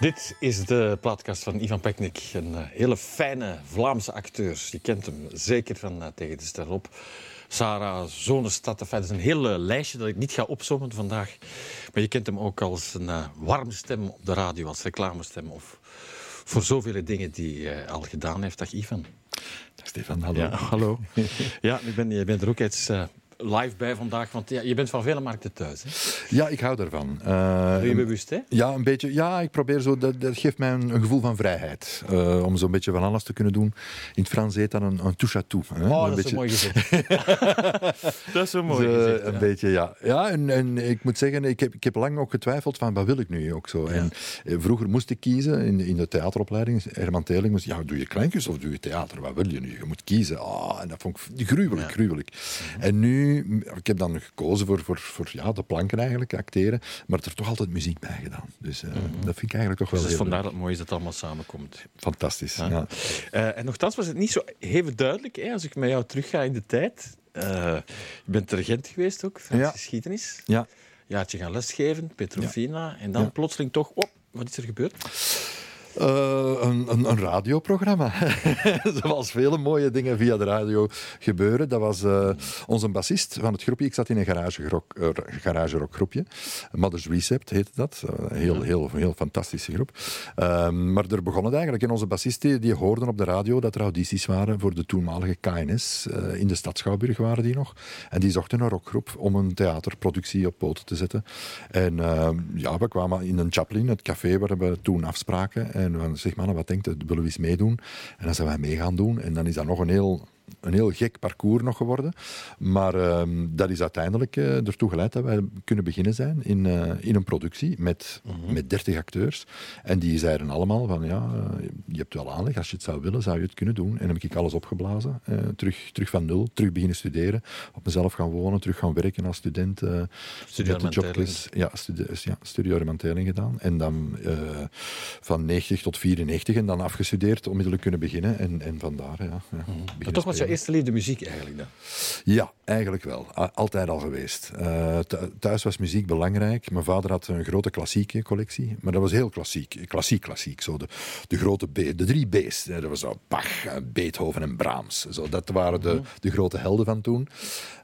Dit is de plaatkast van Ivan Peknik. Een uh, hele fijne Vlaamse acteur. Je kent hem zeker van uh, Tegen de Ster op. Sarah, Zonestad. Dat is een hele lijstje dat ik niet ga opzommen vandaag. Maar je kent hem ook als een uh, warme stem op de radio, als reclamestem. Of voor zoveel dingen die hij al gedaan heeft. Dag Ivan. Dag Stefan, hallo. Ja, hallo. ja, je bent, je bent er ook iets live bij vandaag? Want ja, je bent van vele markten thuis. Hè? Ja, ik hou daarvan. Uh, Doe je bewust, hè? Ja, een beetje. Ja, ik probeer zo. Dat, dat geeft mij een, een gevoel van vrijheid. Uh, om zo'n beetje van alles te kunnen doen. In het Frans heet dat een, een touche à tout. Hè? Oh, een dat beetje... is zo mooi gezegd. dat is zo mooi dus, gezegd. Een ja. beetje, ja. Ja, en, en ik moet zeggen, ik heb, ik heb lang ook getwijfeld van wat wil ik nu ook zo. Ja. En vroeger moest ik kiezen in, in de theateropleiding. Herman Teling moest, ja, doe je kleintjes of doe je theater? Wat wil je nu? Je moet kiezen. Oh, en dat vond ik gruwelijk, gruwelijk. En nu, ik heb dan gekozen voor, voor, voor ja, de planken eigenlijk, acteren, maar er toch altijd muziek bij gedaan. Dus uh, mm -hmm. dat vind ik eigenlijk toch wel dus heel vandaar dat het mooi is dat het allemaal samenkomt. Fantastisch, ja. ja. Uh, en nogthans was het niet zo even duidelijk, hè, als ik met jou terugga in de tijd. Uh, je bent regent geweest ook, Franse ja. geschiedenis. Ja. Jaartje gaan lesgeven, Petrofina, ja. en dan plotseling toch, oh, wat is er gebeurd? Uh, een, een, een, radioprogramma. Zoals vele mooie dingen via de radio gebeuren. Dat was uh, onze bassist van het groepje. Ik zat in een garage rock, uh, garage rock groepje. Mother's Recept heette dat. Een heel, heel, heel fantastische groep. Ehm, maar er begon het eigenlijk. En onze bassist die, die hoorden op de radio dat er audities waren voor de toenmalige KNS. in de stad Schouwburg waren die nog. En die zochten een rockgroep om een theaterproductie op poten te zetten. En ehm, ja, we kwamen in een Chaplin, het café waar we toen afspraken. En dan zeg mannen, wat denkt u, willen we eens meedoen? En dan zijn wij mee gaan doen. En dan is dat nog een heel, een heel gek parcours nog geworden. Maar uh, dat is uiteindelijk uh, ertoe geleid dat wij kunnen beginnen zijn in, uh, in een productie met, mm -hmm. met 30 acteurs. En die zeiden allemaal van, ja, je hebt wel aanleg. Als je het zou willen, zou je het kunnen doen. En dan heb ik alles opgeblazen. terug, terug van nul, terug beginnen studeren. Op mezelf gaan wonen, terug gaan werken als student. Uh, jobclus. Ja, studi ja, studieoriëntering gedaan. En dan van 90 tot 94 en dan afgestudeerd, onmiddellijk kunnen beginnen. En, en vandaar, ja. ja mm -hmm. Toch was jouw eerste liefde muziek eigenlijk dan? Ja, eigenlijk wel. Altijd al geweest. Uh, thuis was muziek belangrijk. Mijn vader had een grote klassieke collectie, maar dat was heel klassiek. Klassiek, klassiek. Zo de, de grote B, de drie B's. Dat was zo Bach, Beethoven en Brahms. Zo, dat waren de, de grote helden van toen.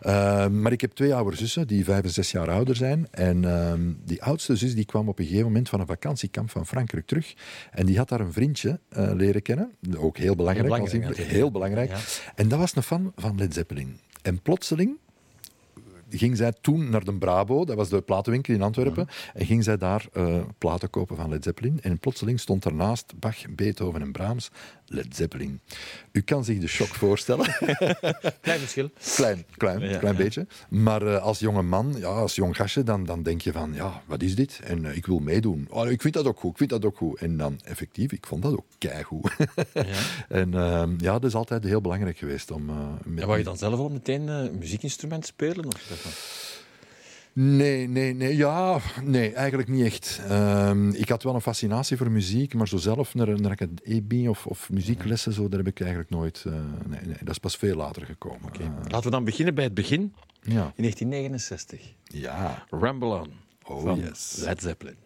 Uh, maar ik heb twee oude zussen die vijf en zes jaar ouder zijn. En uh, die oudste zus die kwam op een gegeven moment van een vakantiekamp van Frankrijk terug. En die had daar een vriendje leren kennen. Ook heel belangrijk. Heel belangrijk. Heel, heel belangrijk. Ja. En dat was een fan van Led Zeppelin. En plotseling ging zij toen naar de Brabo, dat was de platenwinkel in Antwerpen, ja. en ging zij daar uh, platen kopen van Led Zeppelin. En plotseling stond ernaast Bach, Beethoven en Brahms Led Zeppelin. U kan zich de shock voorstellen. klein verschil. Klein, klein, ja, klein ja. beetje. Maar uh, als jonge man, ja, als jong gastje, dan, dan denk je van, ja, wat is dit? En uh, ik wil meedoen. Oh, ik vind dat ook goed, ik vind dat ook goed. En dan, effectief, ik vond dat ook keigoed. en ja, dat is altijd heel belangrijk geweest om... met... ja, wou je dan zelf al meteen een muziekinstrument spelen? Of Nee, nee, nee. Ja, nee, eigenlijk niet echt. Um, ik had wel een fascinatie voor muziek, maar zo zelf naar, naar een EB of, of muzieklessen, zo, daar heb ik eigenlijk nooit... Uh, nee, nee, dat is pas veel later gekomen. Okay. Uh, Laten we dan beginnen bij het begin. Ja. In 1969. Ja. Ramble On. Oh, van yes. Led Zeppelin.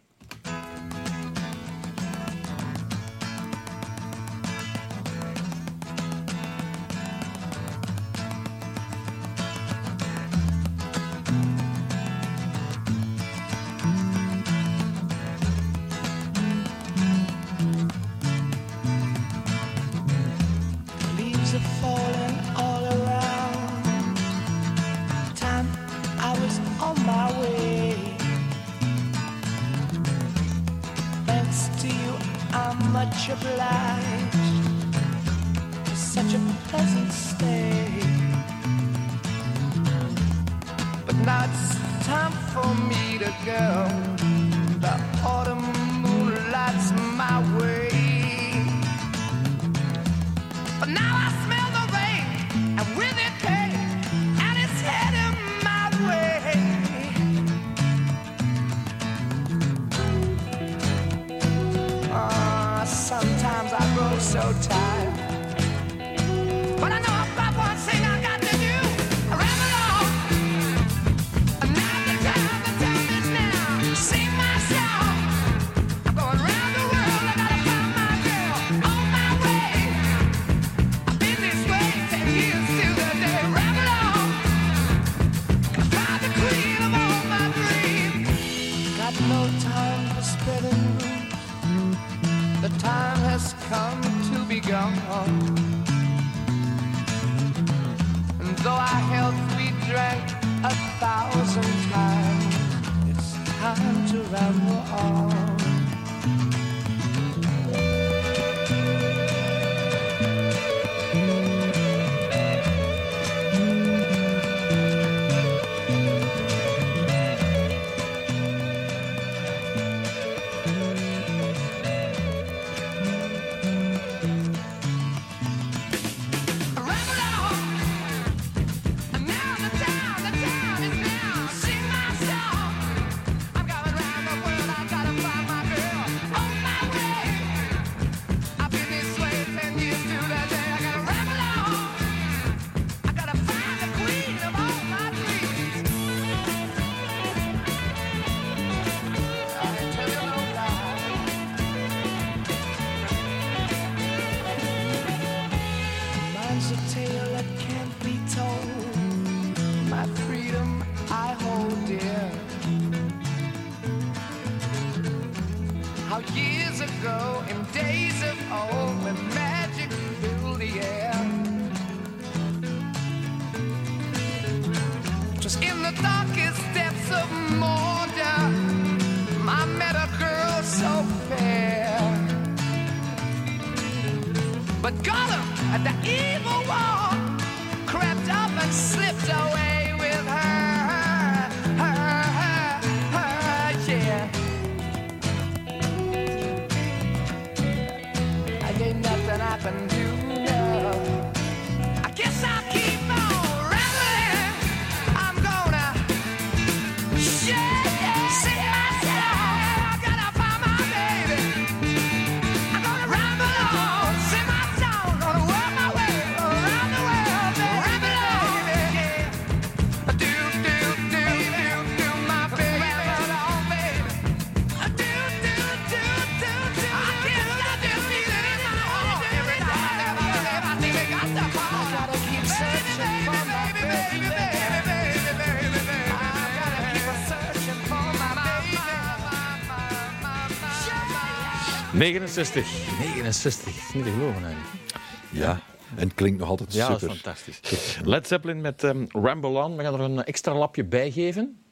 no time for spreading rules. The time has come to be gone. And though our health we drank a thousand times, it's time to ramble on. Nothing I 69. 69. Is niet te geloven eigenlijk. Ja, en het klinkt nog altijd Ja, dat super. is fantastisch. Led Zeppelin met ehm, Ramble On. We gaan er een extra lapje bij geven.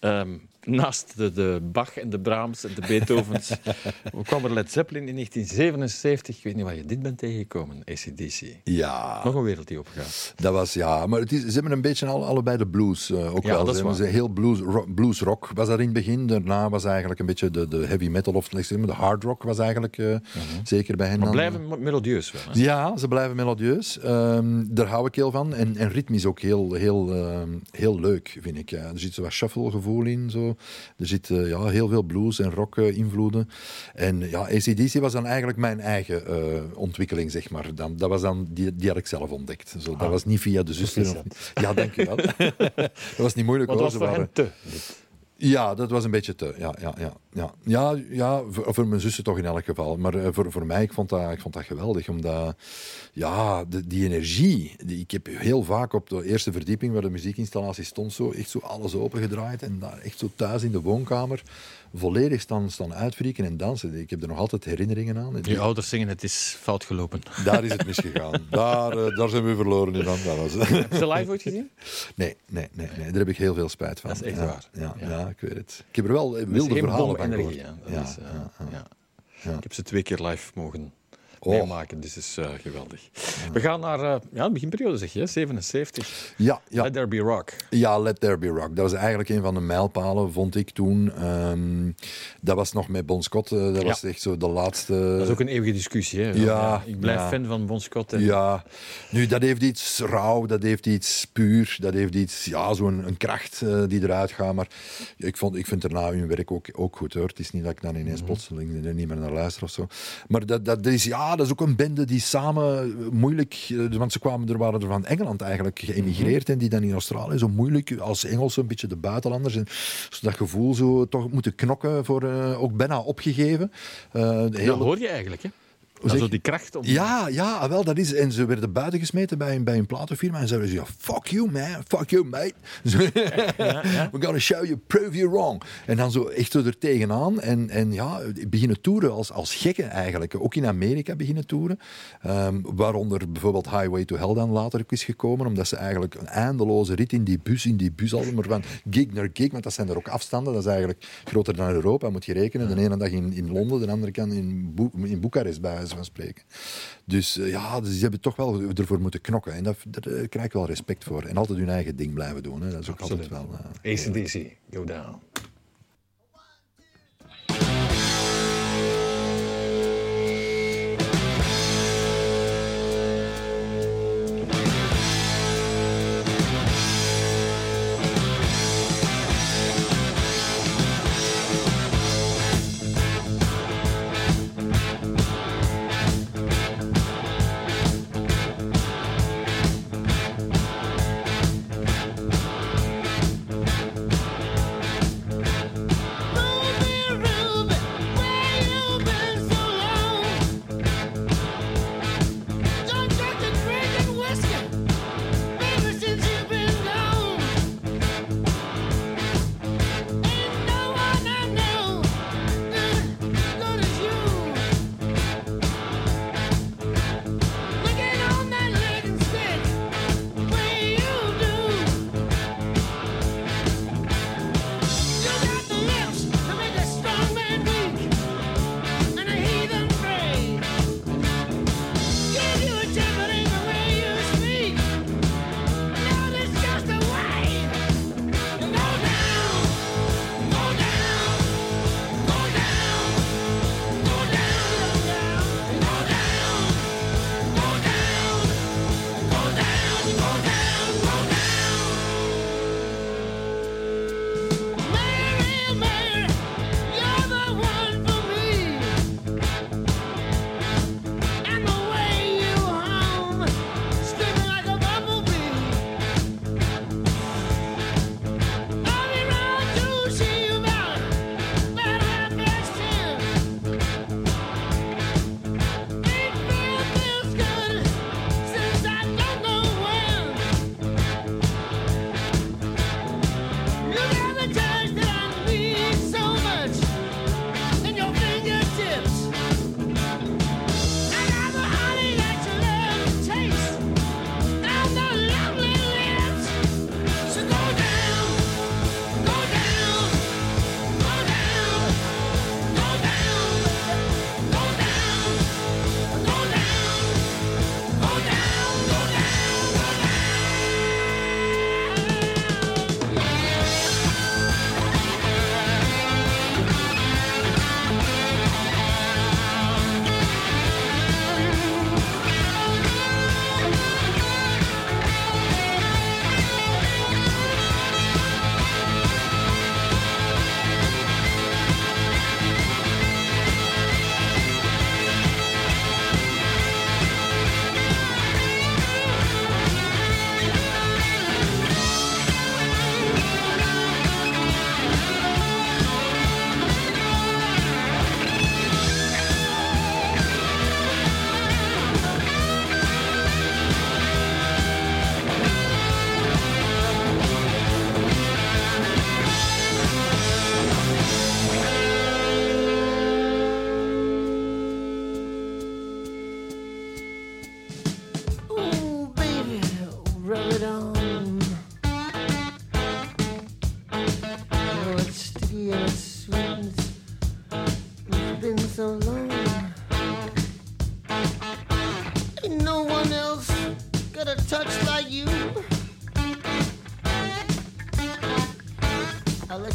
Ehm, naast de, de Bach en de Brahms en de Beethovens kwam er Led Zeppelin in 1977. Ik weet niet waar je dit bent tegengekomen, ACDC. Ja, Nog een wereld die opgaat. dat was ja. Maar het is, ze hebben een beetje al, allebei de blues eh, ook Ja, wel. dat is Ze waar. ze heel blues, rock, blues rock was dat in het begin. Daarna was eigenlijk een beetje de, de heavy metal of de hard rock was eigenlijk eh, zeker bij hen. Mhm. Maar blijven mo- melodieus wel. Hè? Ja, ze blijven melodieus. Ehm, daar hou ik heel van. En, en ritmisch ook heel, heel, ehm, heel leuk, vind ik. Ja. Er zit zo wat shuffle-gevoel in. Zo. Er zit eh, ja, heel veel blues- en rock-invloeden. en ja, ACDC was dan eigenlijk mijn eigen eh, ontwikkeling, zeg maar. Dan, dat was dan, die, die had ik zelf ontdekt. Zo, dat was niet via de zuster. Ja, dank je wel. dat was niet moeilijk Want hoor. dat was Ze voor waren- hen te. Ja, dat was een beetje te. Ja, ja, ja, ja. ja, ja voor, voor mijn zussen toch in elk geval. Maar eh, voor, voor mij, ik vond, dat, ik vond dat geweldig. Omdat, ja, de, die energie. Die, ik heb heel vaak op de eerste verdieping waar de muziekinstallatie stond, zo, echt zo alles opengedraaid. En daar echt zo thuis in de woonkamer volledig staan, staan uitfrieken en dansen. Ik heb er nog altijd herinneringen aan. Je ouders zingen het is fout gelopen. Daar is het misgegaan. daar, eh, daar zijn we verloren in. Dat was, Heb je ze live ooit gezien? nee, nee, nee, nee, daar heb ik heel veel spijt van. Dat is echt ja, waar. Ja, ja. Ja. ik weet het. Ik heb er wel wilde verhalen van energie. gehoord. is, eh, ja, ja. ja. Ik heb ze twee keer live mogen Oh. meemaken, dus het is eh, geweldig. We gaan naar eh, ja, de beginperiode, zeg je, hè? 77. Ja, ja. Let There Be Rock. Ja, Let There Be Rock. Dat was eigenlijk een van de mijlpalen, vond ik toen. Ehm, dat was nog met Bon Scott. eh, dat Ja. was echt zo de laatste... Dat is ook een eeuwige discussie. Hè? Ja, ik blijf fan van Bon Scott. En Ja, nu dat heeft iets rauw, dat heeft iets puur, dat heeft iets, ja, zo'n een kracht die eruit gaat. Maar ik, vond, ik vind daarna hun werk ook, ook goed hoor. Het is niet dat ik dan ineens plotseling er niet meer naar luister of zo. Maar dat, dat is, ja, dat is ook een bende die samen eh, moeilijk, eh, want ze kwamen er, waren er van Engeland eigenlijk geëmigreerd en die dan in Australië zo moeilijk als Engelsen, een beetje de buitenlanders, en dat gevoel zo toch moeten knokken voor, eh, ook bijna opgegeven. Eh, Dat hoor je eigenlijk. Hè? Zeg zo die kracht om... Ja, ja, ah, wel, dat is. En ze werden buiten gesmeten bij een, bij een platenfirma. En zeiden ze: ja, fuck you, man. Fuck you, mate. Zo, We're gonna show you, prove you wrong. En dan zo echt zo er tegenaan. En, en ja, beginnen toeren als, als gekken eigenlijk. Ook in Amerika beginnen toeren. Ehm, waaronder bijvoorbeeld Highway to Hell dan later ook is gekomen. Omdat ze eigenlijk een eindeloze rit in die bus, in die bus hadden. Maar van gig naar gig, want dat zijn er ook afstanden. Dat is eigenlijk groter dan Europa, moet je rekenen. De ene dag in, in Londen, de andere kant in, in Boekarest, bij van spreken. Dus eh, ja, dus ze hebben toch wel ervoor moeten knokken. En dat, daar eh, krijg ik wel respect voor. En altijd hun eigen ding blijven doen. Hè. Dat is ook altijd wel... eh, ACDC, go down.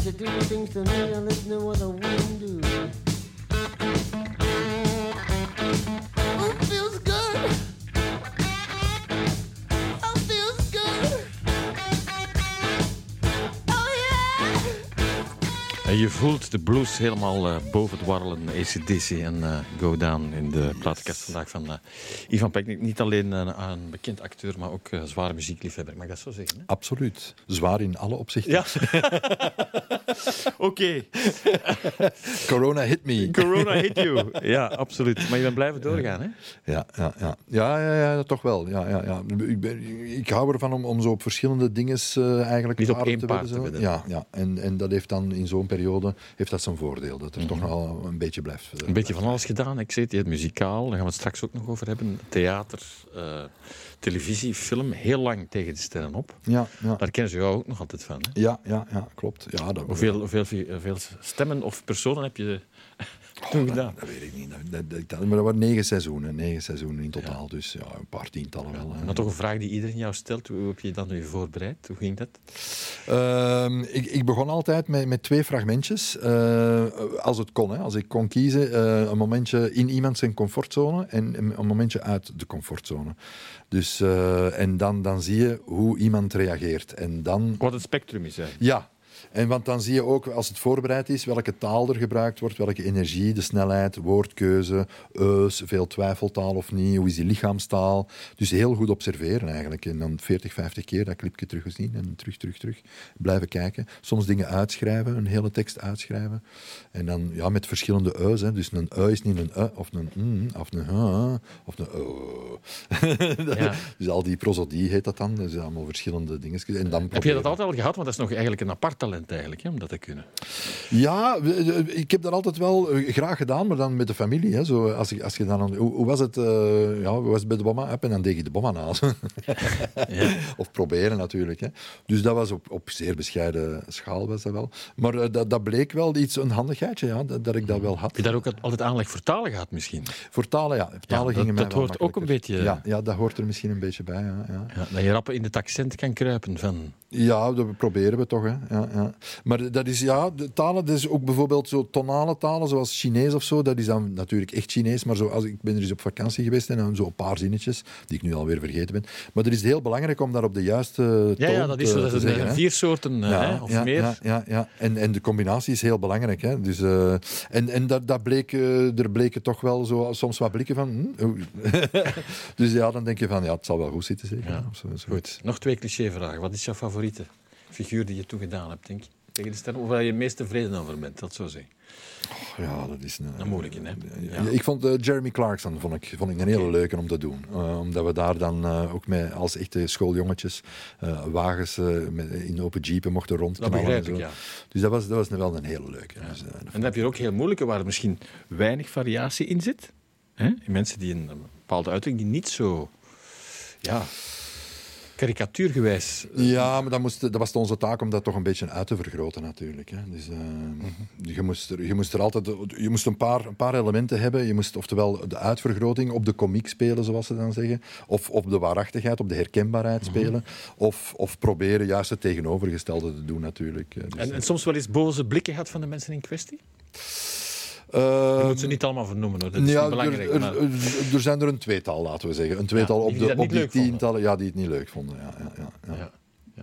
you're doing things to me and to what the wind do. Voelt de blues helemaal eh, boven het warrelen. ACDC en eh, Go Down in de platenkast vandaag van eh, Ivan Peknik. Niet alleen een bekend acteur, maar ook eh, zware muziekliefhebber. Mag ik dat zo zeggen? Hè? Absoluut. Zwaar in alle opzichten. Ja. Oké. Corona hit me. Corona hit you. Ja, absoluut. Maar je bent blijven doorgaan, hè? Ja, ja, ja. ja, ja, ja toch wel. Ja, ja, ja. Ik, ben, ik hou ervan om, om zo op verschillende dingen eigenlijk Niet op één te paard te. Ja, ja. En, en dat heeft dan in zo'n periode heeft dat zijn voordeel. Dat er toch nog een beetje blijft. eh, Een beetje van alles gedaan. Ik zei het, je hebt muzikaal, daar gaan we het straks ook nog over hebben. Theater, eh, televisie, film. Heel lang tegen de sterren op. Ja, ja. Daar kennen ze jou ook nog altijd van. Hè? Ja, ja, ja, klopt. Ja, dat, Hoeveel, hoeveel, hoeveel stemmen of personen heb je toen gedaan? Dat weet ik niet. Dat, dat, dat- maar dat waren negen seizoenen. Negen seizoenen in totaal. Dus ja, een paar tientallen wel. Dan toch een vraag die iedereen jou stelt. Hoe heb je dan nu voorbereid? Hoe ging dat? Ehm, ik, ik begon altijd met, met twee fragmentjes. eh, als het kon. Hè. Als ik kon kiezen, eh, een momentje in iemand zijn comfortzone en een een momentje uit de comfortzone. Dus, eh, en dan, dan zie je hoe iemand reageert. En dan Wat het spectrum is eigenlijk. ja. En want dan zie je ook, als het voorbereid is, welke taal er gebruikt wordt, welke energie, de snelheid, woordkeuze, eus, veel twijfeltaal of niet, hoe is die lichaamstaal. Dus heel goed observeren eigenlijk. En dan 40, 50 keer dat clipje teruggezien en terug, terug, terug. Blijven kijken. Soms dingen uitschrijven, een hele tekst uitschrijven. En dan ja, met verschillende eus. Hè. Dus een eu is niet een e of een mm, of een h of een o. Ja. Dus al die prosodie heet dat dan. Dus allemaal verschillende dingen. En dan Heb je dat altijd al gehad? Want dat is nog eigenlijk een apart talent eigenlijk, hè, om dat te kunnen. Ja, eh, ik heb dat altijd wel eh, graag gedaan, maar dan met de familie. Hè. Zo, als, je, als je dan, hoe, hoe was het, eh, ja, hoe was het bij de bomma? Up en dan deed je de bomma na. zo. of proberen natuurlijk. Hè. Dus dat was op, op zeer bescheiden schaal was dat wel. Maar eh, dat, dat bleek wel iets, een handigheidje, ja, dat, dat ik dat wel had. Heb je daar ook altijd aanleg voor talen gehad misschien? Voor talen, ja. Talen dat- gingen mij dat hoort ook een beetje- Ja, ja, dat hoort er misschien een beetje bij, ja. ja. Ja, dat je rappen in het accent kan kruipen van... Ja, dat proberen we toch. Hè. Ja, ja. Maar dat is ja, de talen, dat is ook bijvoorbeeld zo tonale talen, zoals Chinees of zo. Dat is dan natuurlijk echt Chinees. Maar zo, als, ik ben er eens op vakantie geweest en dan zo een paar zinnetjes, die ik nu alweer vergeten ben. Maar het is heel belangrijk om daar op de juiste Ja, toon ja dat is zo. Dat is vier soorten hè, of ja, meer. Ja, ja, ja. En, en de combinatie is heel belangrijk. Hè. Dus, eh, en en dat, dat bleek, eh, er bleken toch wel zo, soms wat blikken van... hm, dus ja, dan denk je van, ja, het zal wel goed zitten zeker. Ja, zo. Goed, nog twee clichévragen. Wat is jouw favoriete figuur die je toen gedaan hebt, denk je? Tegen de sterren, of waar je het meest tevreden over bent, dat zo zeggen. Ja, dat is een, Een moeilijke, hè? Ja. Ik vond eh, Jeremy Clarkson vond ik, vond ik een hele leuke om te doen. Eh, omdat we daar dan eh, ook met, als echte schooljongetjes wagens met, in open jeepen mochten rondknallen. ik, ja. Dus dat was, dat was wel een hele leuke. Dus, En dan heb je ook heel moeilijke, waar er misschien weinig variatie in zit. Hè? In mensen die een, bepaalde die niet zo... Ja, karikatuurgewijs... Ja, maar dat, moest, dat was onze taak om dat toch een beetje uit te vergroten natuurlijk. Hè. Dus, eh, je, moest er, je moest er altijd je moest een, paar, een paar elementen hebben. Je moest oftewel de uitvergroting op de komiek spelen, zoals ze dan zeggen. Of op de waarachtigheid, op de herkenbaarheid spelen. Of, of proberen juist het tegenovergestelde te doen natuurlijk. Eh, Dus, En, en soms wel eens boze blikken gehad van de mensen in kwestie? Je eh, moet ze niet allemaal vernoemen, hoor. dat is ja, niet belangrijk. er, er, er- zijn er een tweetal, laten we zeggen. Een tweetal die op, dat de, op die tientallen ja, die het niet leuk vonden. Ja, ja, ja, ja. ja, ja.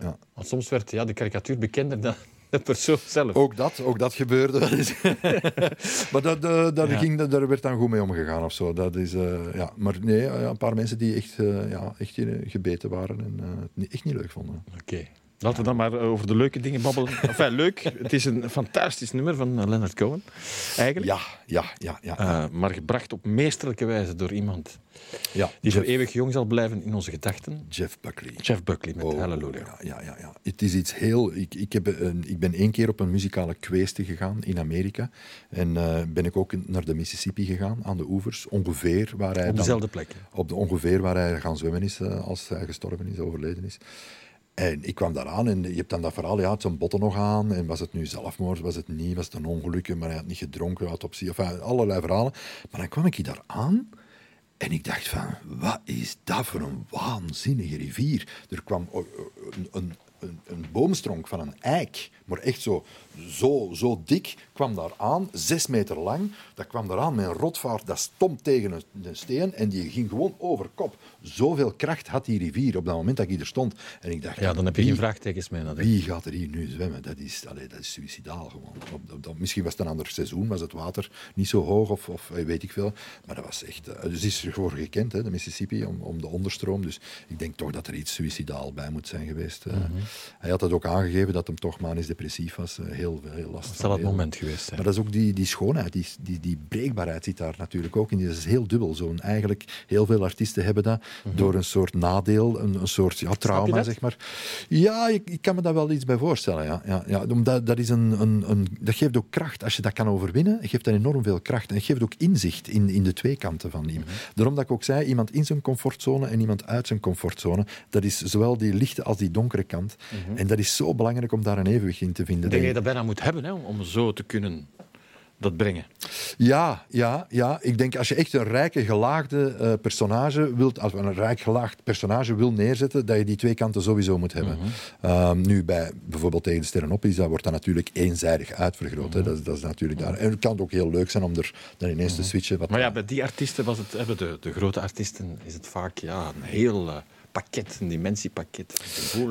Ja. Want soms werd ja, de karikatuur bekender dan de persoon zelf. Ook dat, ook dat gebeurde wel eens. maar dat, eh, daar, Ja. ging, dat- daar werd dan goed mee omgegaan of zo. Dat is, eh, ja. Maar nee, een paar mensen die echt, ja, echt gebeten waren en het niet- echt niet leuk vonden. Oké. Laten we dan maar over de leuke dingen babbelen. Enfin, leuk. Het is een fantastisch nummer van eh, Leonard Cohen, eigenlijk. Ja, ja, ja. ja, Eh, maar gebracht op meesterlijke wijze door iemand ja. die Jeff, eeuwig jong zal blijven in onze gedachten. Jeff Buckley. Jeff Buckley met Oh, Hallelujah. Ja, ja, ja, ja. Het is iets heel... Ik, ik, heb een, ik ben één keer op een muzikale kweeste gegaan in Amerika. En eh, ben ik ook naar de Mississippi gegaan, aan de oevers. Ongeveer waar hij Op dezelfde plek. op de ongeveer waar hij gaan zwemmen is eh, als hij gestorven is, overleden is. En ik kwam daar aan en je hebt dan dat verhaal, ja, het zijn botten nog aan. En was het nu zelfmoord, was het niet, was het een ongeluk, maar hij had niet gedronken, autopsie, enfin, allerlei verhalen. Maar dan kwam ik daar aan en ik dacht van, wat is dat voor een waanzinnige rivier? Er kwam een, een een, een boomstronk van een eik, maar echt zo, zo, zo dik, kwam daar aan, zes meter lang. Dat kwam daar aan met een rotvaart, dat stomp tegen een, een steen en die ging gewoon over kop. Zoveel kracht had die rivier op dat moment dat ik er stond. En ik dacht, Ja, dan heb je wie- geen vraagtekens meer. natuurlijk. wie gaat er hier nu zwemmen? Dat is, allee, dat is suicidaal gewoon. Op, op- op- misschien was het een ander seizoen, was het water niet zo hoog of, of eh, weet ik veel. Maar dat was echt... eh, Dus is ervoor gekend, hè, de Mississippi, om, om de onderstroom. Dus ik denk toch dat er iets suicidaal bij moet zijn geweest. eh. Mhm. Hij had het ook aangegeven dat hem toch manisch depressief was. Heel, heel lastig. Dat zal het Heel- moment geweest zijn. maar dat is ook die, die schoonheid, die, die, die breekbaarheid zit daar natuurlijk ook in. Dat is heel dubbel. Zo'n, eigenlijk, heel veel artiesten hebben dat door een soort nadeel, een, een soort ja, trauma, dat? zeg maar. Ja, ik, ik kan me daar wel iets bij voorstellen. Ja. Ja, ja, omdat dat, is een, een, een, dat geeft ook kracht. Als je dat kan overwinnen, geeft dat enorm veel kracht. En het geeft ook inzicht in, in de twee kanten van iemand. Daarom dat ik ook zei, iemand in zijn comfortzone en iemand uit zijn comfortzone, dat is zowel die lichte als die donkere kant. En dat is zo belangrijk om daar een evenwicht in te vinden. Denk dat je dat bijna moet hebben hè, om- zo te kunnen dat brengen. Ja, ja, ja. Ik denk als je echt een rijke, gelaagde eh, personage wilt, als we een rijk gelaagd personage wil neerzetten, dat je die twee kanten sowieso moet hebben. Ehm, nu bij bijvoorbeeld tegen de sterren op is, dat wordt dat natuurlijk eenzijdig uitvergroot. hè. Dat, is- dat is natuurlijk daar. En het kan ook heel leuk zijn om er dan ineens te switchen. Wat Maar ja, bij die artiesten was het, hebben de, de grote artiesten, is het vaak ja, een heel eh, pakket, een dimensiepakket.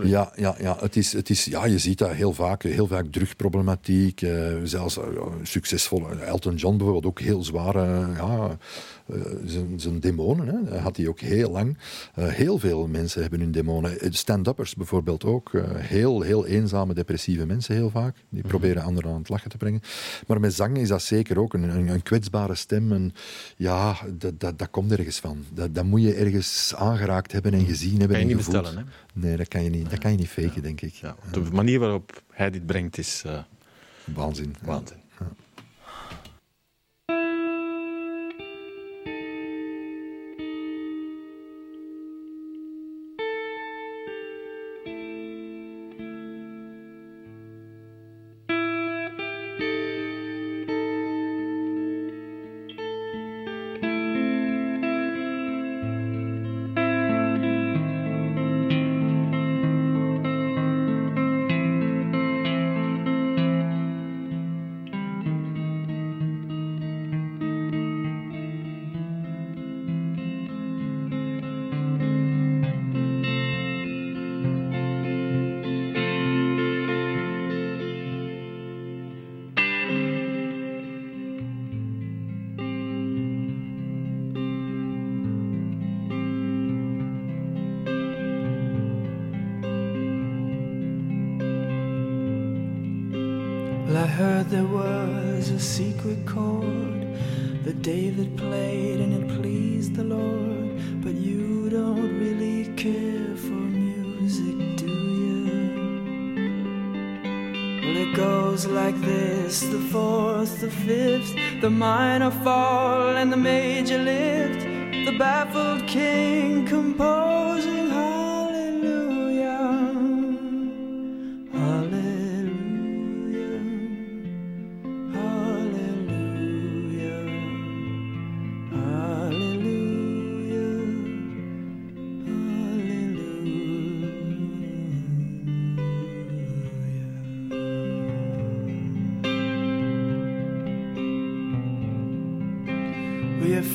Ja, ja, ja, het is, het is, ja, je ziet dat heel vaak. Heel vaak drugproblematiek. eh, zelfs eh, succesvolle Elton John bijvoorbeeld ook heel zware ja, eh, zijn, zijn demonen. Hè, Dat had hij ook heel lang. Eh, heel veel mensen hebben hun demonen. Eh, Stand-uppers bijvoorbeeld ook. eh, heel, heel eenzame, depressieve mensen heel vaak. Die proberen anderen aan het lachen te brengen. Maar met zang is dat zeker ook een, een, een kwetsbare stem. Een, ja, dat, dat, dat komt ergens van. Dat, dat moet je ergens aangeraakt hebben en gezien hebben Kan je en niet gevoeld. bestellen, Nee, dat kan je niet, dat kan je niet faken, denk ik. Ja, de manier waarop hij dit brengt is eh, Waanzin. waanzin.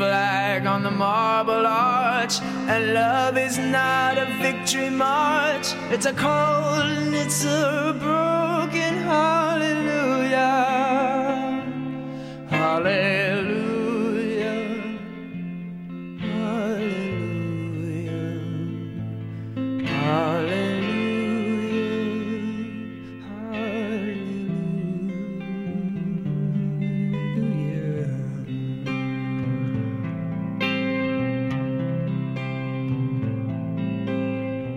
flag on the marble arch. And love is not a victory march, it's a cold and it's a broken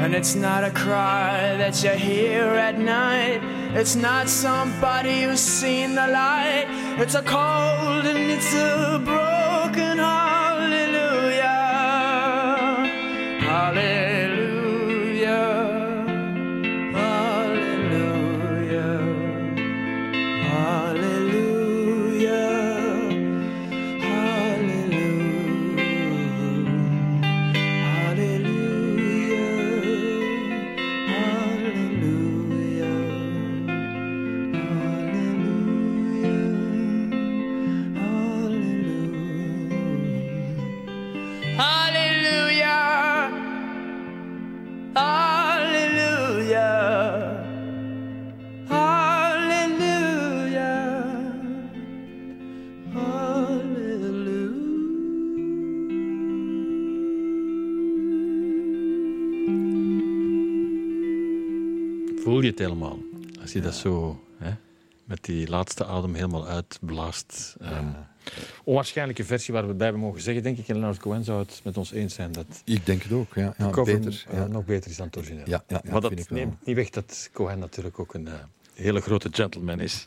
And it's not a cry that you hear at night. It's not somebody who's seen the light. It's a cold and it's a broken hallelujah. Helemaal? Als je dat zo hè, met die laatste adem helemaal uitblaast. Ehm, onwaarschijnlijke versie waar we het bij hebben mogen zeggen, denk ik. En Leonard Cohen zou het met ons eens zijn dat Ik denk het ook, ja. de ja cover beter. eh, Ja. nog beter is dan het origineel. Ja, ja, ja, maar dat wel. neemt niet weg dat Cohen natuurlijk ook een eh, hele grote gentleman is.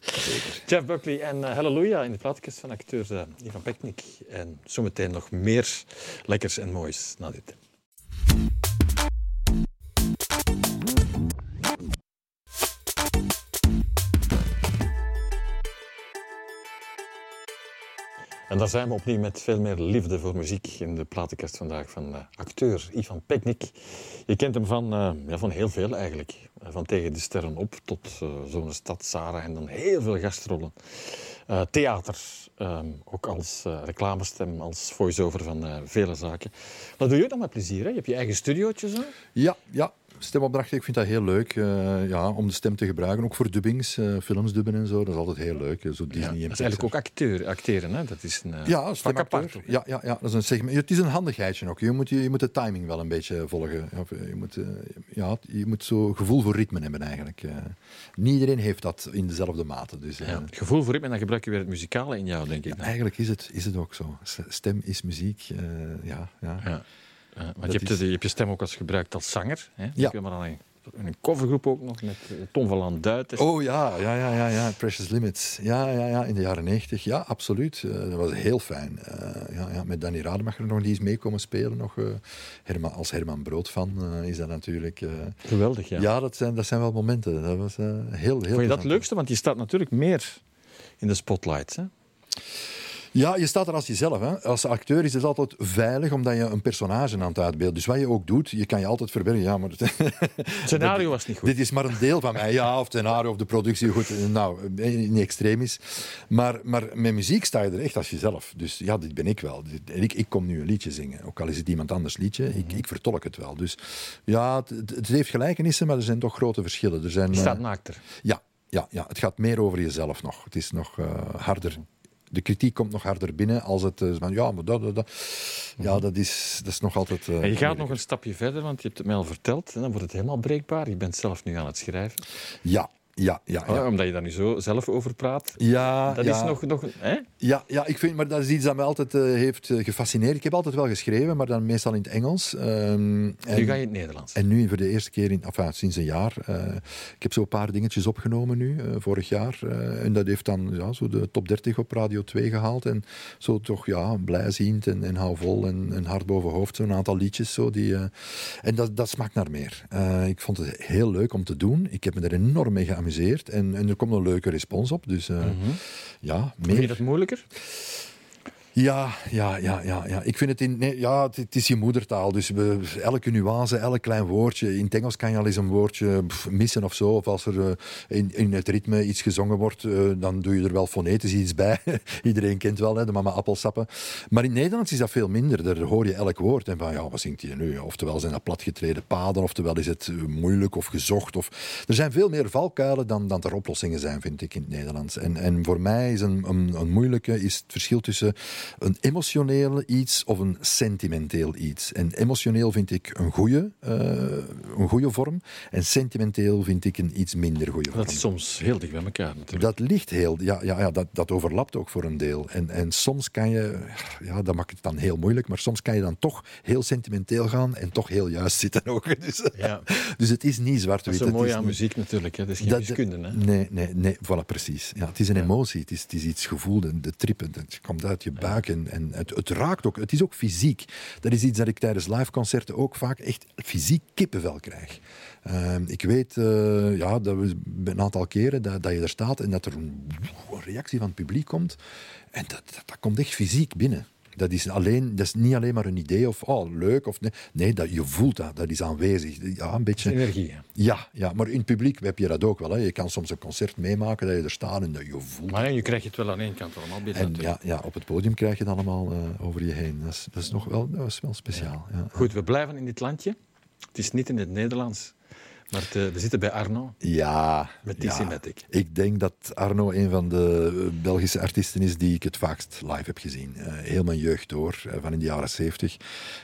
Jeff Buckley en eh, Hallelujah in de plaatkast van acteur eh, Ivan Peknik. En zometeen nog meer lekkers en moois na dit. En daar zijn we opnieuw met veel meer liefde voor muziek in de platenkast vandaag van eh, acteur Ivan Peknik. Je kent hem van, eh, ja, van heel veel eigenlijk. Eh, Van Tegen de Sterren op tot Zo'n Stad, Sarah en dan heel veel gastrollen. Theater, ehm, ook als reclamestem, als voice-over van vele zaken. Dat doe je ook nog met plezier, hè? Je hebt je eigen studiootje zo. Ja, ja. Stemopdrachten, ik vind dat heel leuk eh, ja, om de stem te gebruiken. Ook voor dubbings, eh, films dubben en zo. Dat is altijd heel leuk. Zo Disney Ja, en dat is eigenlijk ook acteur, acteren, hè? Dat is een eh, Ja, vak apart. Ja, ja, ja, dat is een segment. Het is een handigheidje ook. Je moet, je, je moet de timing wel een beetje volgen. Je moet, ja, je moet zo gevoel voor ritme hebben eigenlijk. Niet iedereen heeft dat in dezelfde mate. Dus, Ja, gevoel voor ritme dan gebruik je weer het muzikale in jou, denk ik. Eigenlijk is het, is het ook zo. Stem is muziek. ja, ja. Want Dat je hebt, is- de- je hebt je stem ook als gebruikt als zanger. Hè? Ja. Ik maar aan een een covergroep ook nog met eh, Tom van Landuit. Oh ja, ja, ja, ja, ja, Precious Limits. Ja, ja, ja, in de jaren 90. Ja, absoluut. Eh, dat was heel fijn. Eh, ja, ja, met Danny Rademacher nog, die is mee komen spelen. Nog, eh, Herman, als Herman Brood van eh, is dat natuurlijk... eh, Geweldig, ja. ja, dat, zijn, dat zijn wel momenten. Dat was eh, heel, heel Vond je dat het leukste? Want je staat natuurlijk meer in de spotlight. Hè? Ja, je staat er als jezelf. Hè. Als acteur is het altijd veilig, omdat je een personage aan het uitbeelden. Dus wat je ook doet, je kan je altijd verbergen. Ja, maar Het scenario was niet goed. Dit is maar een deel van mij. Ja, of het scenario of de productie. Goed, nou, niet extreem is. Maar, maar met muziek sta je er echt als jezelf. Dus ja, dit ben ik wel. Ik, ik kom nu een liedje zingen. Ook al is het iemand anders liedje, ik, ik vertolk het wel. Dus ja, het, het- het heeft gelijkenissen, maar er zijn toch grote verschillen. Er zijn, Je staat eh, naakter. ja, ja, ja, het gaat meer over jezelf nog. Het is nog eh, harder. De kritiek komt nog harder binnen als het eh, van ja, maar dat, dat, dat. Ja, dat is, dat is nog altijd. eh, En je gaat nog een stapje verder, want je hebt het mij al verteld. En dan wordt het helemaal breekbaar. Je bent zelf nu aan het schrijven. Ja, ja, ja. Ja, omdat je daar nu zo zelf over praat. ja, Dat ja. is nog... nog hè? Ja, ja, ik vind, maar dat is iets dat mij altijd eh, heeft eh, gefascineerd. Ik heb altijd wel geschreven, maar dan meestal in het Engels. Ehm, en, Nu ga je in het Nederlands. En nu voor de eerste keer, in, enfin, sinds een jaar. eh, ik heb zo een paar dingetjes opgenomen nu, vorig jaar. en dat heeft dan ja, zo de top 30 op Radio 2 gehaald. En zo toch ja, blijziend en, en hou vol en, en hard boven hoofd. Zo'n aantal liedjes. Zo, die, en dat, dat smaakt naar meer. Ik vond het heel leuk om te doen. Ik heb me er enorm mee geamuseerd. En, en er komt een leuke respons op. Dus eh, ja, Vind je meer. dat moeilijker? Ja, ja, ja, ja, ja. Ik vind het in. Nee, ja, het, is je moedertaal. Dus elke nuance, elk klein woordje. In het Engels kan je al eens een woordje missen of zo. Of als er eh, in, in het ritme iets gezongen wordt, eh, dan doe je er wel fonetisch iets bij. Iedereen kent wel hè, de mama appelsappen. Maar in het Nederlands is dat veel minder. Daar hoor je elk woord. En van ja, wat zingt hij nu? Oftewel zijn dat platgetreden paden, oftewel is het eh, moeilijk of gezocht. Of... Er zijn veel meer valkuilen dan, dan er oplossingen zijn, vind ik, in het Nederlands. En, en voor mij is een, een, een moeilijke is het verschil tussen een emotioneel iets of een sentimenteel iets. En emotioneel vind ik een goede, eh, een goede vorm. En sentimenteel vind ik een iets minder goede vorm. Dat is soms heel dicht bij elkaar natuurlijk. Dat ligt heel, ja, ja, ja dat, dat overlapt ook voor een deel. En, en soms kan je, ja, dat maakt het dan heel moeilijk, maar soms kan je dan toch heel sentimenteel gaan en toch heel juist zitten ook. Dus, Ja. dus het is niet Dat zwart-wit. is zo het mooi is aan niet- muziek natuurlijk. Hè. Dat is geen dat- wiskunde. Hè. Nee, nee, nee, voilà, precies. Ja, het is een emotie, het is, het is iets gevoel, de, de trippen, het komt uit je buik en, en het, het raakt ook, het is ook fysiek. Dat is iets dat ik tijdens liveconcerten ook vaak echt fysiek kippenvel krijg. Ehm, ik weet eh, ja, dat we een aantal keren dat, dat je er staat en dat er een, reactie van het publiek komt en dat, dat komt echt fysiek binnen. Dat is, alleen, dat is niet alleen maar een idee of oh, leuk. Of nee, nee dat, je voelt dat, dat is aanwezig. Ja, een beetje, Energie. hè. ja, ja, maar in het publiek heb je dat ook wel. Hè. Je kan soms een concert meemaken dat je er staat en dat je voelt. Maar ja, je krijgt het wel aan één kant allemaal binnen. en ja, ja, op het podium krijg je het allemaal eh, over je heen. Dat is, dat is nog wel, dat is wel speciaal. Ja. Goed, we blijven in dit landje. Het is niet in het Nederlands. Maar eh, we zitten bij Arno. Ja, Met ja. TC Matic. Ik denk dat Arno een van de eh, Belgische artiesten is die ik het vaakst live heb gezien. Eh, heel mijn jeugd door, eh, van in de jaren 70,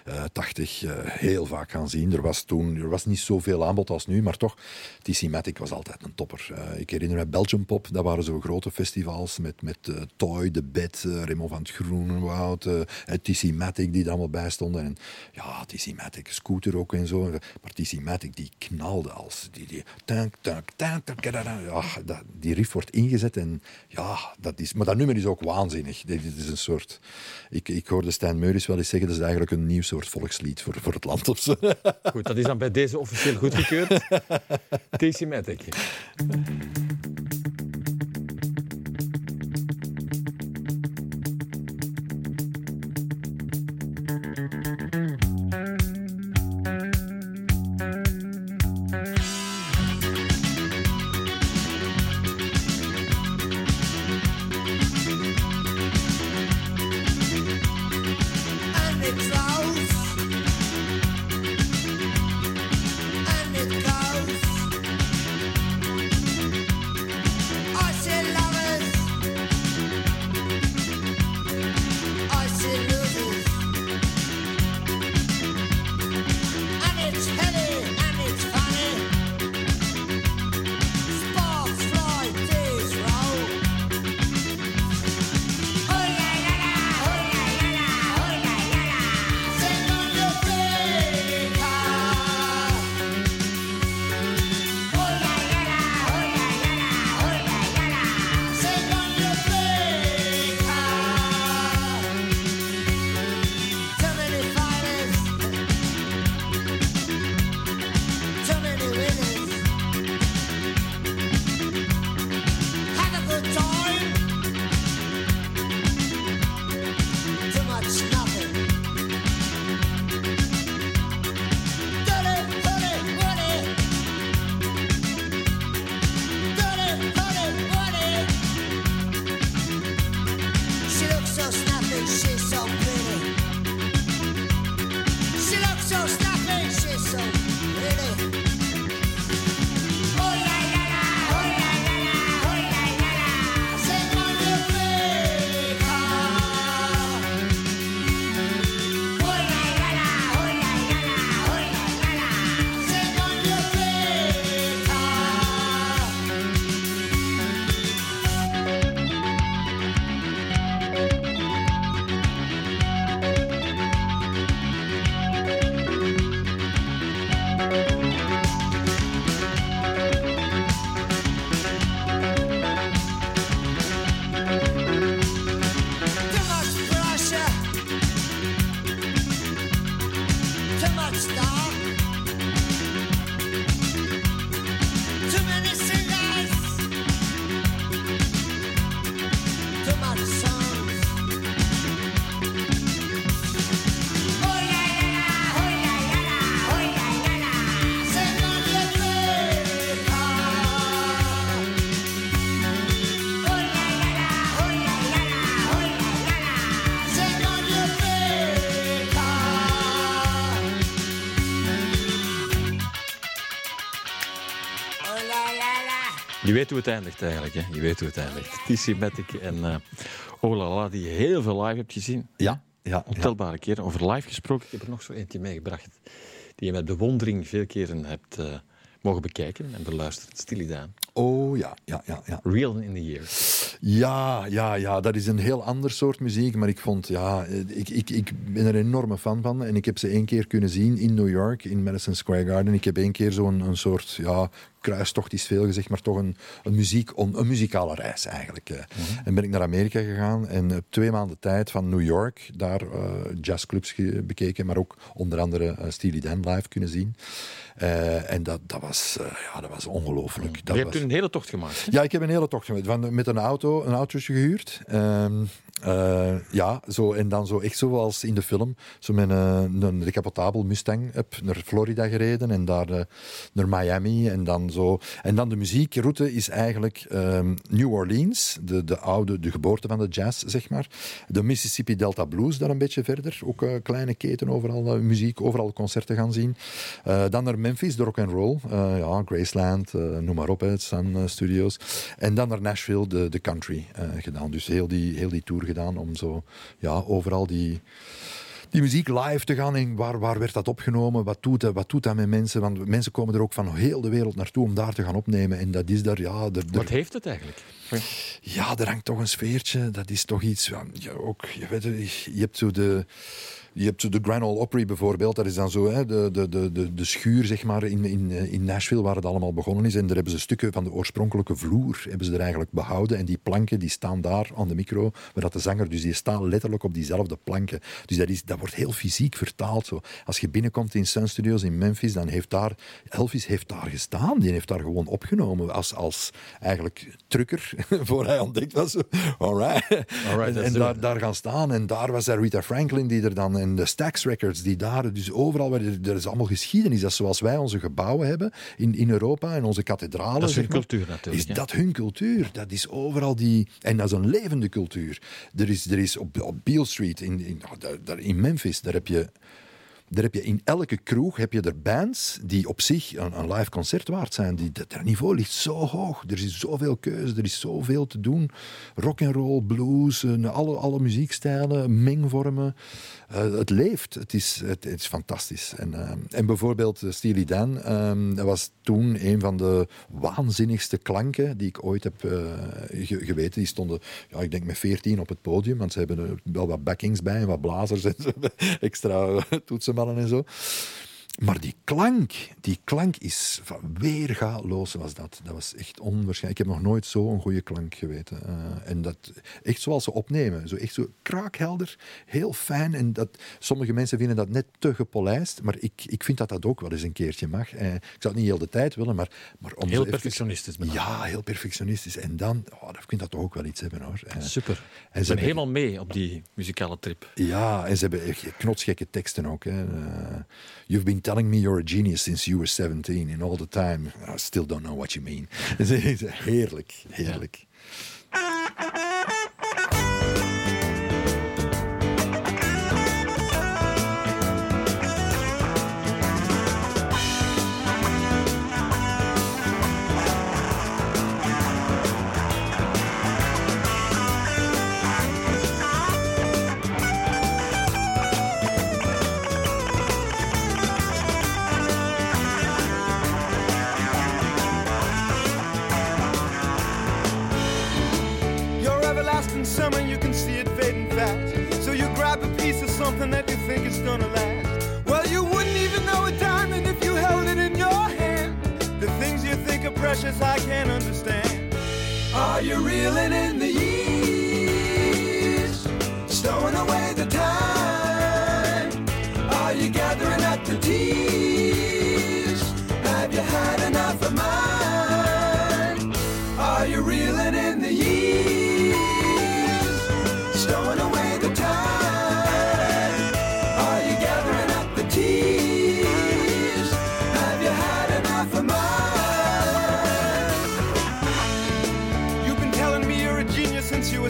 eh 80, eh, heel vaak gaan zien. Er was toen er was niet zoveel aanbod als nu, maar toch, TC Matic was altijd een topper. Ik herinner me Belgium Pop, dat waren zo grote festivals met, met Toy, De Bed, Raymond van het Groenenwoud, eh, TC Matic die er allemaal bij stonden. En ja, TC Matic, Scooter ook en zo. Maar TC Matic die knalde die, die, tank, tank, tank, ja, die riff wordt ingezet en ja, dat is, maar dat nummer is ook waanzinnig. Dit is een soort, ik, ik hoorde Stijn Meuris wel eens zeggen, dat is eigenlijk een nieuw soort volkslied voor, voor het land of zo. Goed, dat is dan bij deze officieel goedgekeurd. TC. Stop. Je weet hoe het eindigt eigenlijk. Hè? Je weet hoe het eindigt. TC Matic en eh Olala, die je heel veel live hebt gezien. Ja, ja, ja. Ontelbare keren. Over live gesproken, ik heb er nog zo eentje meegebracht. Die je met bewondering veel keren hebt eh, mogen bekijken en beluisteren. Stilidaan. Oh ja, ja, ja, ja. Real in the Year. Ja, ja, ja, dat is een heel ander soort muziek. Maar ik vond, ja, ik, ik, ik ben er een enorme fan van. En ik heb ze één keer kunnen zien in New York, in Madison Square Garden. Ik heb één keer zo'n een soort, ja, kruistocht is veel gezegd, maar toch een, een, muziek, een, een muzikale reis eigenlijk. eh. En ben ik naar Amerika gegaan en op twee maanden tijd van New York daar eh, jazzclubs bekeken, maar ook onder andere eh, Steely Dan live kunnen zien. Eh, en dat, dat, was, eh, ja, dat was ongelooflijk. Je Dat hebt was- toen een hele tocht gemaakt. hè? ja, ik heb een hele tocht gemaakt. Van, met een auto, een autootje gehuurd. Ehm, eh, ja, zo, en dan zo echt zoals in de film. Zo met een, een Mustang heb naar Florida gereden en daar eh, naar Miami. En dan, zo. en dan de muziekroute is eigenlijk ehm, New Orleans, de, de oude, de geboorte van de jazz, zeg maar. De Mississippi Delta Blues daar een beetje verder. Ook een kleine keten, overal eh, muziek, overal concerten gaan zien. Eh, dan naar Memphis, de rock and roll. Eh, ja, Graceland, eh, noem maar op, het Sun eh, Studios. En dan naar Nashville, de, de country eh, gedaan. Dus heel die, heel die tour gedaan om zo ja, overal die, die muziek live te gaan. En waar, waar werd dat opgenomen? Wat doet dat, wat doet dat met mensen? Want mensen komen er ook van heel de wereld naartoe om daar te gaan opnemen. En dat is daar, ja... er- Wat heeft het eigenlijk? Ja, er hangt toch een sfeertje. Dat is toch iets. Ja, ook, je, weet, je hebt zo de. Je hebt de Grand Ole Opry bijvoorbeeld, dat is dan zo hè, de, de, de, de, schuur zeg maar, in, in, in Nashville waar het allemaal begonnen is. En daar hebben ze stukken van de oorspronkelijke vloer hebben ze er eigenlijk behouden. En die planken die staan daar aan de micro, waar dat de zanger, dus die staan letterlijk op diezelfde planken. Dus dat, is, dat wordt heel fysiek vertaald. Zo. Als je binnenkomt in Sun Studios in Memphis, dan heeft daar, Elvis heeft daar gestaan. Die heeft daar gewoon opgenomen als, als eigenlijk trucker, voor hij ontdekt was. Alright. Alright, en daar, daar gaan staan. En daar was er Rita Franklin die er dan, en de Stax Records die daar, dus overal, waar er, is allemaal geschiedenis. Dat is zoals wij onze gebouwen hebben in, in Europa en onze kathedralen. Dat is hun zeg maar. cultuur natuurlijk, Is dat hun cultuur? Dat is overal die, en dat is een levende cultuur. Er is, er is op, op Beale Street in, in, nou, in Memphis, daar heb je daar heb je in elke kroeg heb je er bands die op zich een, een live concert waard zijn. Die, dat, niveau ligt zo hoog. Er is zoveel keuze, er is zoveel te doen. Rock and roll, blues, eh, alle, alle muziekstijlen, mengvormen. Eh, het leeft. Het is, het, is fantastisch. En, eh, en bijvoorbeeld Steely Dan, eh, dat was toen een van de waanzinnigste klanken die ik ooit heb ge- geweten. Die stonden, ja, ik denk met 14 op het podium, want ze hebben er wel wat backings bij en wat blazers en extra toetsenmannen en zo. Maar die klank, die klank is van weergaloos was dat. Dat was echt onwaarschijnlijk. Ik heb nog nooit zo'n goede klank geweten. Eh, en dat echt zoals ze opnemen. Zo echt zo kraakhelder, heel fijn. En dat, sommige mensen vinden dat net te gepolijst. Maar ik, ik vind dat dat ook wel eens een keertje mag. Eh, ik zou het niet heel de tijd willen, maar, maar om Heel even- perfectionistisch name. Ja, heel perfectionistisch. En dan, oh, ik vind dat toch ook wel iets hebben hoor. Eh, Super. En ze zijn helemaal mee op die muzikale trip. ja, en ze hebben echt knotsgekke teksten ook. Hè. You've been telling me you're a genius since you were 17 and all the time. I still don't know what you mean. Heerlijk, heerlijk. Precious, I can't understand. Are you reeling in the years? Stowing away the time?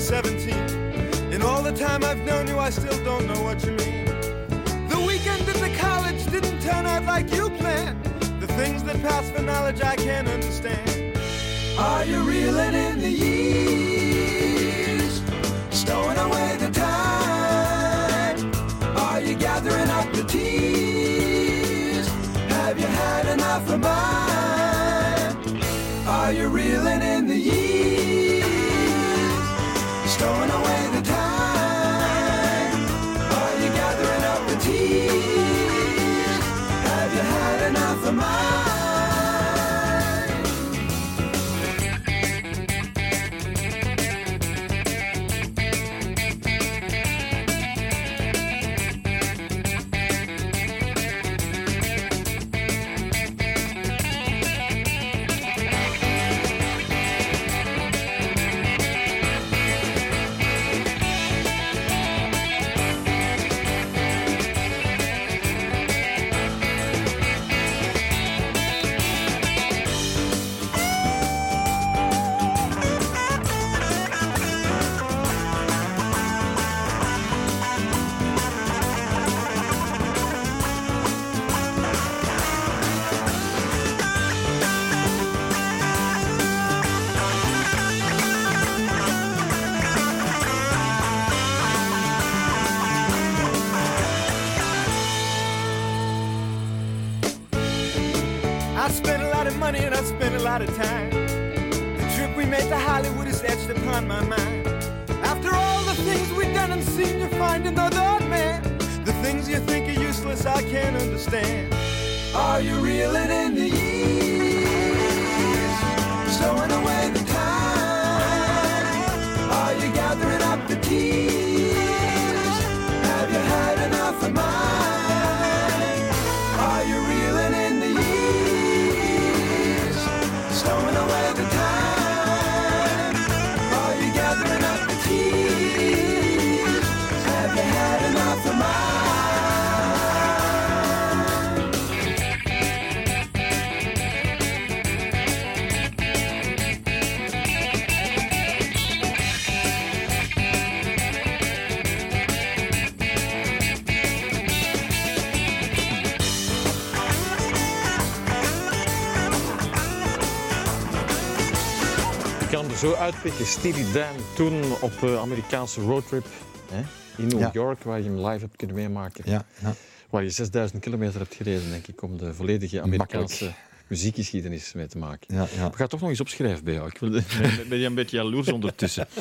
17. In all the time I've known you, I still don't know what you mean. The weekend at the college didn't turn out like you planned. The things that pass for knowledge I can't understand. Are you reeling in the years? Stowing away the time? Are you gathering up the tears? Have you had enough of mine? Are you reeling in the years? After all the things we've done and seen, you find another man. The things you think are useless, I can't understand. Are you reeling in the years? Stowing away the zo uitpikken. Steely Dan toen op eh, Amerikaanse roadtrip hè, in New Ja. York, waar je hem live hebt kunnen meemaken. Ja, ja. Waar je 6000 kilometer hebt gereden, denk ik, om de volledige Amerikaanse muziekgeschiedenis mee te maken. Ja, ja. Ik ga het toch nog eens opschrijven bij jou. Ik wil, ben je een beetje jaloers ondertussen.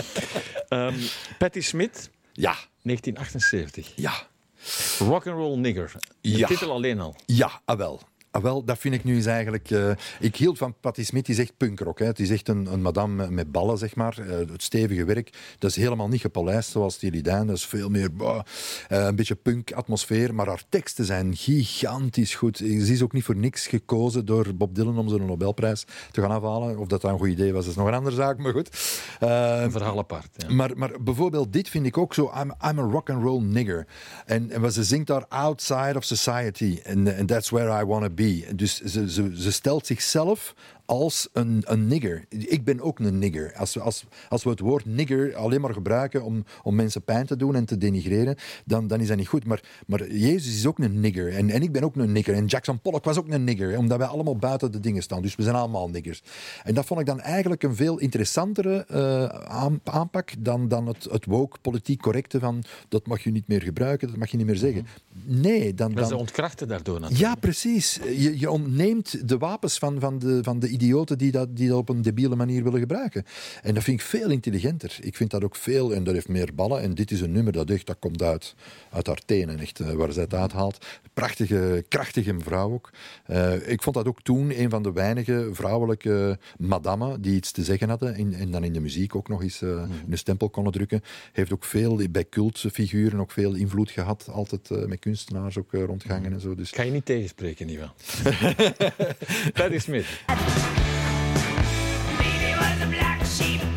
Ehm Patti Smith, ja, 1978. ja. Rock and Roll Nigger. De Ja. titel alleen al. Ja, ah wel. Ah, wel, dat vind ik nu eens eigenlijk... eh, ik hield van Patti Smith, die is echt punkrock. Hè. Het is echt een, een madame met ballen, zeg maar. Eh, het stevige werk. Dat is helemaal niet gepolijst zoals Steely Dan. Dat is veel meer bah, eh, een beetje punk-atmosfeer. Maar haar teksten zijn gigantisch goed. Ze is ook niet voor niks gekozen door Bob Dylan om zo'n Nobelprijs te gaan afhalen. Of dat dat een goed idee was, dat is nog een andere zaak, maar goed. Een verhaal apart. Ja. maar, maar bijvoorbeeld dit vind ik ook zo. I'm, I'm a rock and roll nigger. En, en wat ze zingt daar outside of society. En and that's where I want to Dus ze, ze, ze stelt zichzelf als een, een nigger. Ik ben ook een nigger. Als, we- als, als we het woord nigger alleen maar gebruiken om, om mensen pijn te doen en te denigreren, dan, dan is dat niet goed. Maar, maar Jezus is ook een nigger. En, en ik ben ook een nigger. En Jackson Pollock was ook een nigger. Omdat wij allemaal buiten de dingen staan. Dus we zijn allemaal niggers. En dat vond ik dan eigenlijk een veel interessantere eh, aan- aanpak dan, dan het, het woke politiek correcte van dat mag je niet meer gebruiken, dat mag je niet meer zeggen. Nee, dan... Maar ze dan ontkrachten daardoor natuurlijk. ja, precies. Je, je ontneemt de wapens van, van, de, van de idioten die dat, die dat op een debiele manier willen gebruiken. En dat vind ik veel intelligenter. Ik vind dat ook veel, en dat heeft meer ballen. En dit is een nummer dat echt, dat komt uit, uit haar tenen, echt, eh, waar zij het uithaalt. Prachtige, krachtige mevrouw ook. Eh, ik vond dat ook toen een van de weinige vrouwelijke madammen die iets te zeggen hadden. En, en dan in de muziek ook nog eens eh, een stempel konden drukken. Heeft ook veel bij cultfiguren ook veel invloed gehad. Altijd met kunstenaars ook rondgangen en zo. Dus ga je niet tegenspreken, Ivan. Patti Smith. Baby was a black sheep,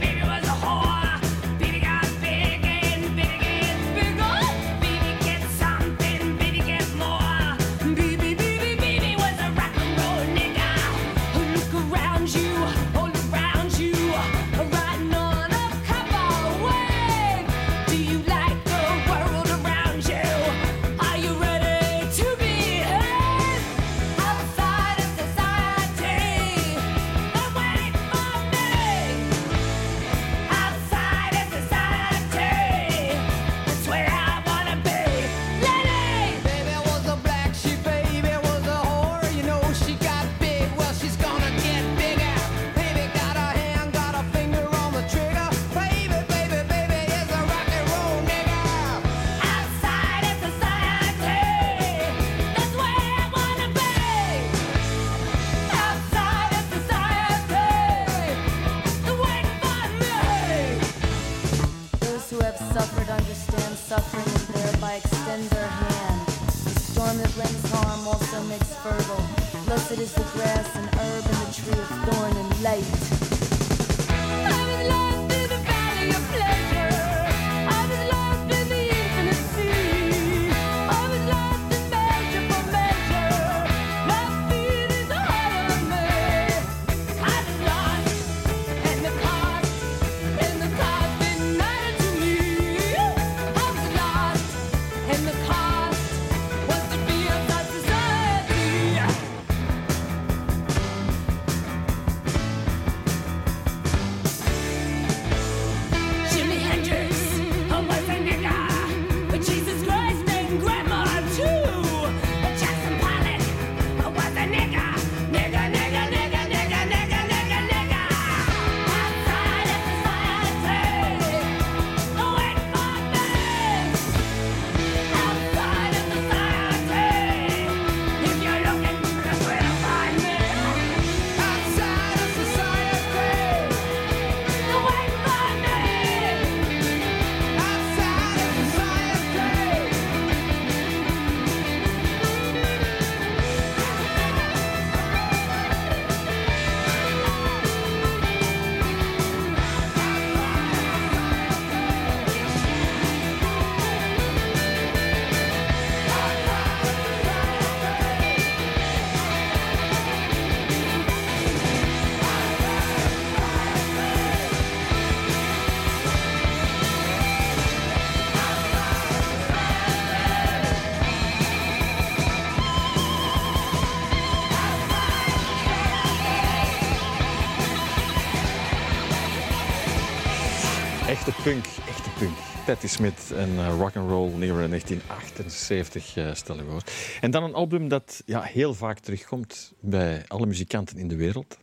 Patti Smith en uh, rock and roll Near 1978 eh, stel ik voor. En dan een album dat ja, heel vaak terugkomt bij alle muzikanten in de wereld.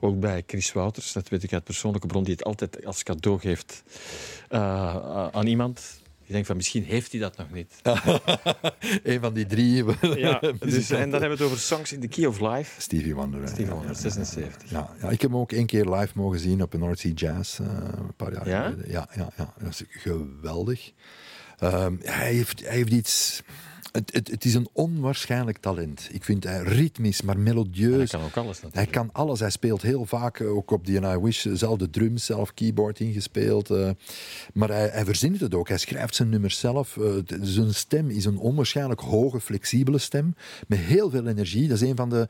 Ook bij Chris Wouters, dat weet ik uit persoonlijke bron, die het altijd als cadeau geeft eh, aan iemand. Je denkt van misschien heeft hij dat nog niet. Een van die drie. Ja, dus, en dan hebben we het over Songs in the Key of Life. Stevie Wonder. Stevie Ja, Wonder, ja, 76. Ja, ja, ik heb hem ook één keer live mogen zien op een North Sea Jazz eh, een paar jaar Ja? geleden. Ja, ja, ja, dat is geweldig. Ehm, hij, heeft, hij heeft iets... Het, het, het is een onwaarschijnlijk talent. Ik vind hij ritmisch, maar Hij melodieus. kan ook alles Hij natuurlijk. kan alles. Hij speelt heel vaak, eh, ook op die I Wish, eh, zelf de drums, zelf keyboard ingespeeld. eh, maar hij, hij verzint het ook. Hij schrijft zijn nummers zelf. zijn stem is een onwaarschijnlijk hoge, flexibele stem. Met heel veel energie. Dat is een van de...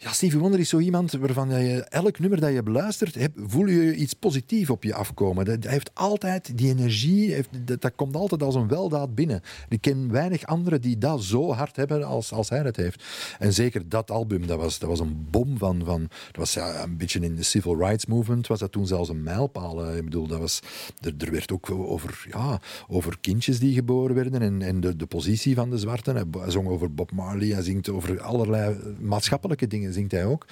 Ja, Stevie Wonder is zo iemand waarvan je elk nummer dat je beluistert, heb, voel je iets positiefs op je afkomen. Dat- Hij heeft altijd die energie, heeft, dat, komt altijd als een weldaad binnen. Ik ken weinig anderen die dat zo hard hebben als, als hij het heeft. En zeker dat album, dat was, dat was een bom van, van dat was ja, een beetje in de civil rights movement, was dat toen zelfs een mijlpaal. Ik bedoel, dat was, er, er werd ook over, ja, over kindjes die geboren werden en, en de, de positie van de zwarten. Hij zong over Bob Marley, hij zingt over allerlei maatschappelijke dingen, zingt hij ook.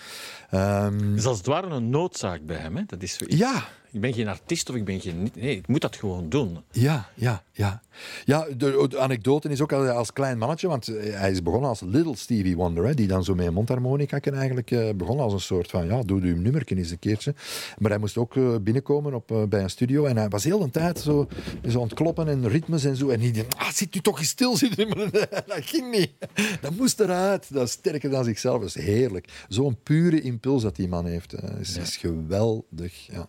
Het is als het ware een noodzaak bij hem. Hè? Dat is zoiets. ja, Ik ben geen artiest of ik ben geen... Nee, ik moet dat gewoon doen. Ja, ja, ja. Ja, de, de anekdote is ook als, als klein mannetje, want eh, hij is begonnen als Little Stevie Wonder, hè, die dan zo met een mondharmonica eigenlijk eh, begon als een soort van, ja, doe uw nummerken eens een keertje. Maar hij moest ook eh, binnenkomen op, eh, bij een studio en hij was heel de tijd zo, zo aan het kloppen en ritmes en zo. En hij dacht, ah, zit u toch eens stil zitten. Maar dat ging niet. Dat moest eruit. Dat is sterker dan zichzelf. Dat is heerlijk. Zo'n pure impuls dat die man heeft. eh, is, is geweldig, ja.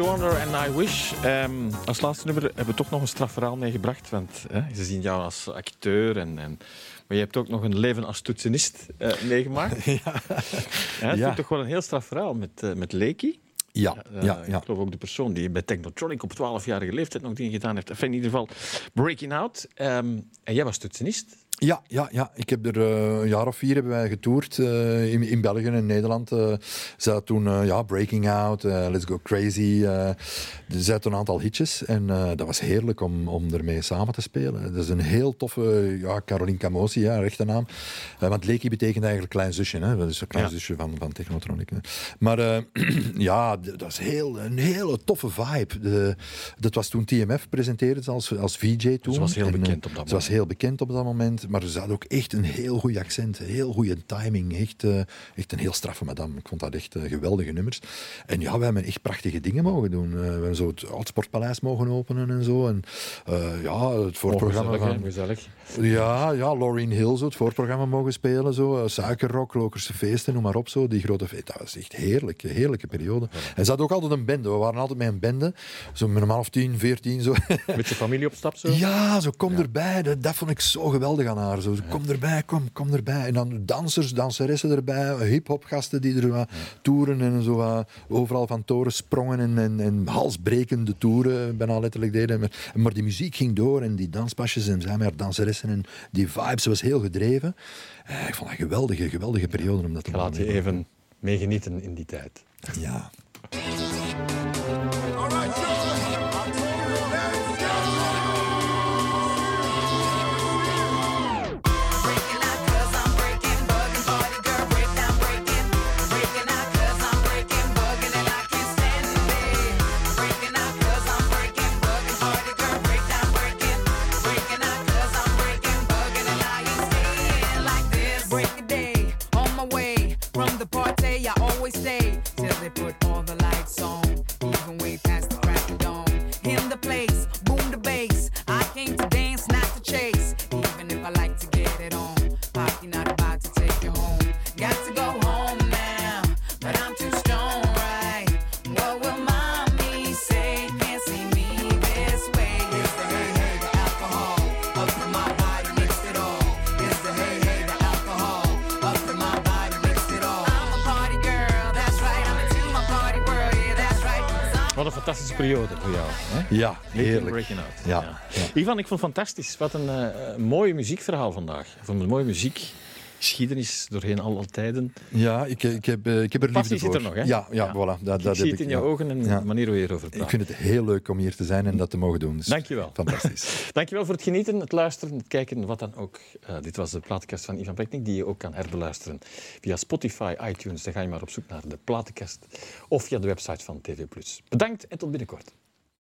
Stevie Wonder en I Wish. Ehm, als laatste nummer hebben we toch nog een strafverhaal meegebracht. Want hè, ze zien jou als acteur. En, en, maar je hebt ook nog een leven als toetsenist eh, meegemaakt. ja. het Ja. is toch wel een heel strafverhaal met, eh met. Ja, Eh, ja, ja. Ik geloof ook de persoon die bij Technotronic op 12-jarige leeftijd nog dingen gedaan heeft. Enfin, in ieder geval Breaking Out. Ehm, en jij was toetsenist. Ja, ja, ja, ik heb er eh, een jaar of vier hebben wij getoerd eh, in, in België en Nederland. eh ze had toen eh, ja, Breaking Out, eh, Let's Go Crazy. eh zijn toen een aantal hitjes en eh, dat was heerlijk om, om ermee samen te spelen. Dat is een heel toffe, ja, Caroline Camosi, ja, rechte naam. Eh, want Leaky betekent eigenlijk klein zusje, hè? dat is een klein Ja. zusje van, van Technotronic. hè. Maar eh, ja, dat is heel, een hele toffe vibe. De, dat was toen TMF presenteerde als, als VJ toen. was heel En, eh, bekend op dat Ze was moment. heel bekend op dat moment, maar ze had ook echt een heel goed accent, heel goede timing. Echt, eh, echt een heel straffe madame. Ik vond dat echt eh, geweldige nummers. En ja, we hebben echt prachtige dingen mogen doen. Eh, we hebben zo het Oudsportpaleis mogen openen en zo. En ja, het voorprogramma Gezellig, van... Gezellig. Ja, ja, Laureen Hill, zo, het voorprogramma mogen spelen. Zo. eh, Suikerrock, Lokerse feesten, noem maar op. Zo. Die grote feesten. Dat was echt heerlijk, een heerlijke periode. En ze had ook altijd een bende. We waren altijd met een bende. Zo met een man of tien, veertien. Zo. Met je familie op stap zo? Ja, zo kom erbij. Dat, dat vond ik zo geweldig aan haar. Zo, kom erbij, kom, kom erbij. En dan dansers, danseressen erbij, hip-hop gasten die er wat toeren en zo wat overal van toren sprongen en, en, en halsbrekende toeren bijna letterlijk deden. Maar, maar die muziek ging door en die danspasjes en zij met haar danseressen en die vibes was heel gedreven. Eh, ik vond dat een geweldige, geweldige periode om dat te Je laat je even meegenieten in die tijd. Ja. Ja, ja. Ivan, ik vond het fantastisch. Wat een eh, mooi muziekverhaal vandaag. Ik vond een mooie muziek. Geschiedenis doorheen alle tijden. Ja, ik, ik, heb, eh, ik heb er liefde zit voor. er nog, hè? Ja, ja, voilà. Dat, ik dat zie het in je ogen en de manier hoe je erover praat. Ik vind het heel leuk om hier te zijn en dat te mogen doen. Dus Dankjewel. Fantastisch. Dankjewel voor het genieten, het luisteren, het kijken, wat dan ook. Eh, dit was de plaatkast van Ivan Peknik, die je ook kan herbeluisteren via Spotify, iTunes. Dan ga je maar op zoek naar de platenkast of via de website van TV+. Bedankt en tot binnenkort.